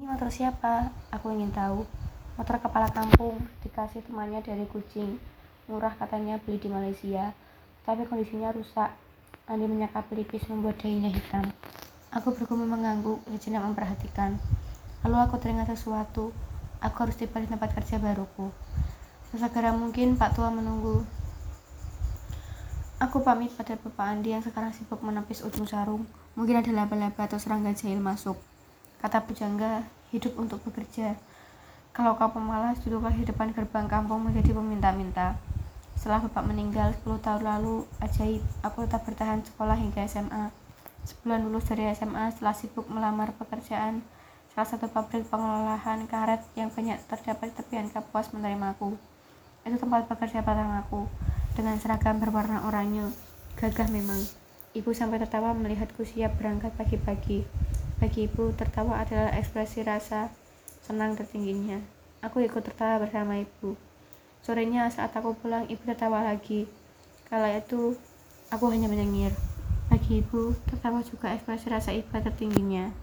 Ini motor siapa? Aku ingin tahu. Motor kepala kampung, dikasih temannya dari kucing. Murah katanya beli di Malaysia, tapi kondisinya rusak. Andi menyeka pelipis membuat dahinya hitam. Aku bergumul mengangguk, sejenak memperhatikan. Lalu aku teringat sesuatu. Aku harus tiba di tempat kerja baruku. Sesegera mungkin Pak Tua menunggu. Aku pamit pada Bapak Andi yang sekarang sibuk menepis ujung sarung. Mungkin ada laba-laba atau serangga jahil masuk. Kata pujangga, hidup untuk bekerja. Kalau kau pemalas, duduklah di depan gerbang kampung menjadi peminta-minta. Setelah bapak meninggal 10 tahun lalu, ajaib, aku tetap bertahan sekolah hingga SMA. Sebulan lulus dari SMA setelah sibuk melamar pekerjaan, salah satu pabrik pengolahan karet yang banyak terdapat tepian Kapuas menerimaku. Itu tempat bekerja pertamaku, dengan seragam berwarna oranye. Gagah memang. Ibu sampai tertawa melihatku siap berangkat pagi-pagi. Bagi ibu, tertawa adalah ekspresi rasa senang tertingginya. Aku ikut tertawa bersama ibu. Sorenya saat aku pulang, ibu tertawa lagi. Kala itu, aku hanya menyengir. Bagi ibu, tertawa juga ekspresi rasa iba tertingginya.